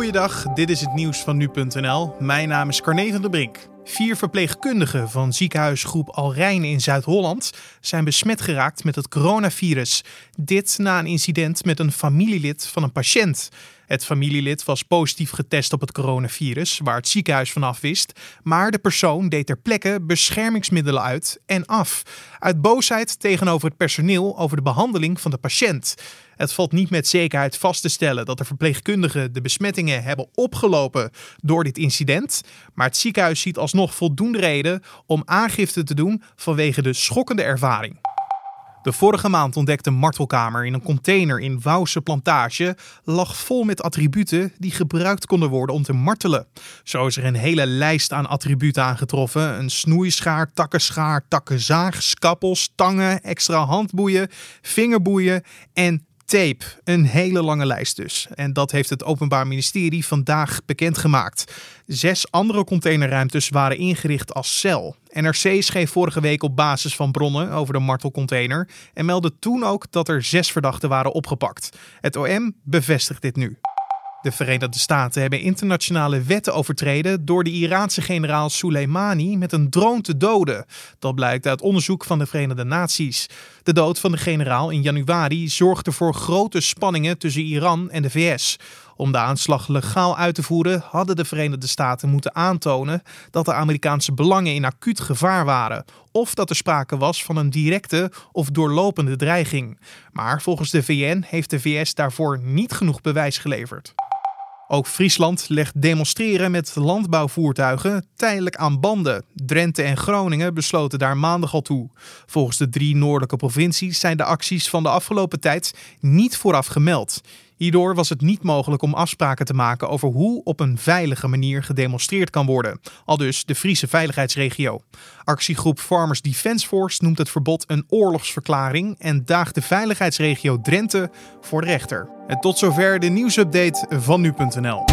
Goeiedag, dit is het nieuws van nu.nl. Mijn naam is Carne van der Brink. Vier verpleegkundigen van ziekenhuisgroep Alrijn in Zuid-Holland zijn besmet geraakt met het coronavirus. Dit na een incident met een familielid van een patiënt. Het familielid was positief getest op het coronavirus, waar het ziekenhuis vanaf wist. Maar de persoon deed ter plekke beschermingsmiddelen uit en af. Uit boosheid tegenover het personeel over de behandeling van de patiënt. Het valt niet met zekerheid vast te stellen dat de verpleegkundigen de besmettingen hebben opgelopen door dit incident. Maar het ziekenhuis ziet alsnog voldoende reden om aangifte te doen vanwege de schokkende ervaring. De vorige maand ontdekte martelkamer in een container in Wouwse Plantage lag vol met attributen die gebruikt konden worden om te martelen. Zo is er een hele lijst aan attributen aangetroffen: een snoeischaar, takkenschaar, takkenzaag, skappels, tangen, extra handboeien, vingerboeien en tape. Een hele lange lijst dus. En dat heeft het Openbaar Ministerie vandaag bekendgemaakt. Zes andere containerruimtes waren ingericht als cel. NRC schreef vorige week op basis van bronnen over de martelcontainer en meldde toen ook dat er zes verdachten waren opgepakt. Het OM bevestigt dit nu. De Verenigde Staten hebben internationale wetten overtreden door de Iraanse generaal Soleimani met een drone te doden. Dat blijkt uit onderzoek van de Verenigde Naties. De dood van de generaal in januari zorgde voor grote spanningen tussen Iran en de VS. Om de aanslag legaal uit te voeren hadden de Verenigde Staten moeten aantonen dat de Amerikaanse belangen in acuut gevaar waren of dat er sprake was van een directe of doorlopende dreiging. Maar volgens de VN heeft de VS daarvoor niet genoeg bewijs geleverd. Ook Friesland legt demonstreren met landbouwvoertuigen tijdelijk aan banden. Drenthe en Groningen besloten daar maandag al toe. Volgens de drie noordelijke provincies zijn de acties van de afgelopen tijd niet vooraf gemeld. Hierdoor was het niet mogelijk om afspraken te maken over hoe op een veilige manier gedemonstreerd kan worden. Al dus de Friese veiligheidsregio. Actiegroep Farmers Defence Force noemt het verbod een oorlogsverklaring en daagt de veiligheidsregio Drenthe voor de rechter. En tot zover de nieuwsupdate van nu.nl.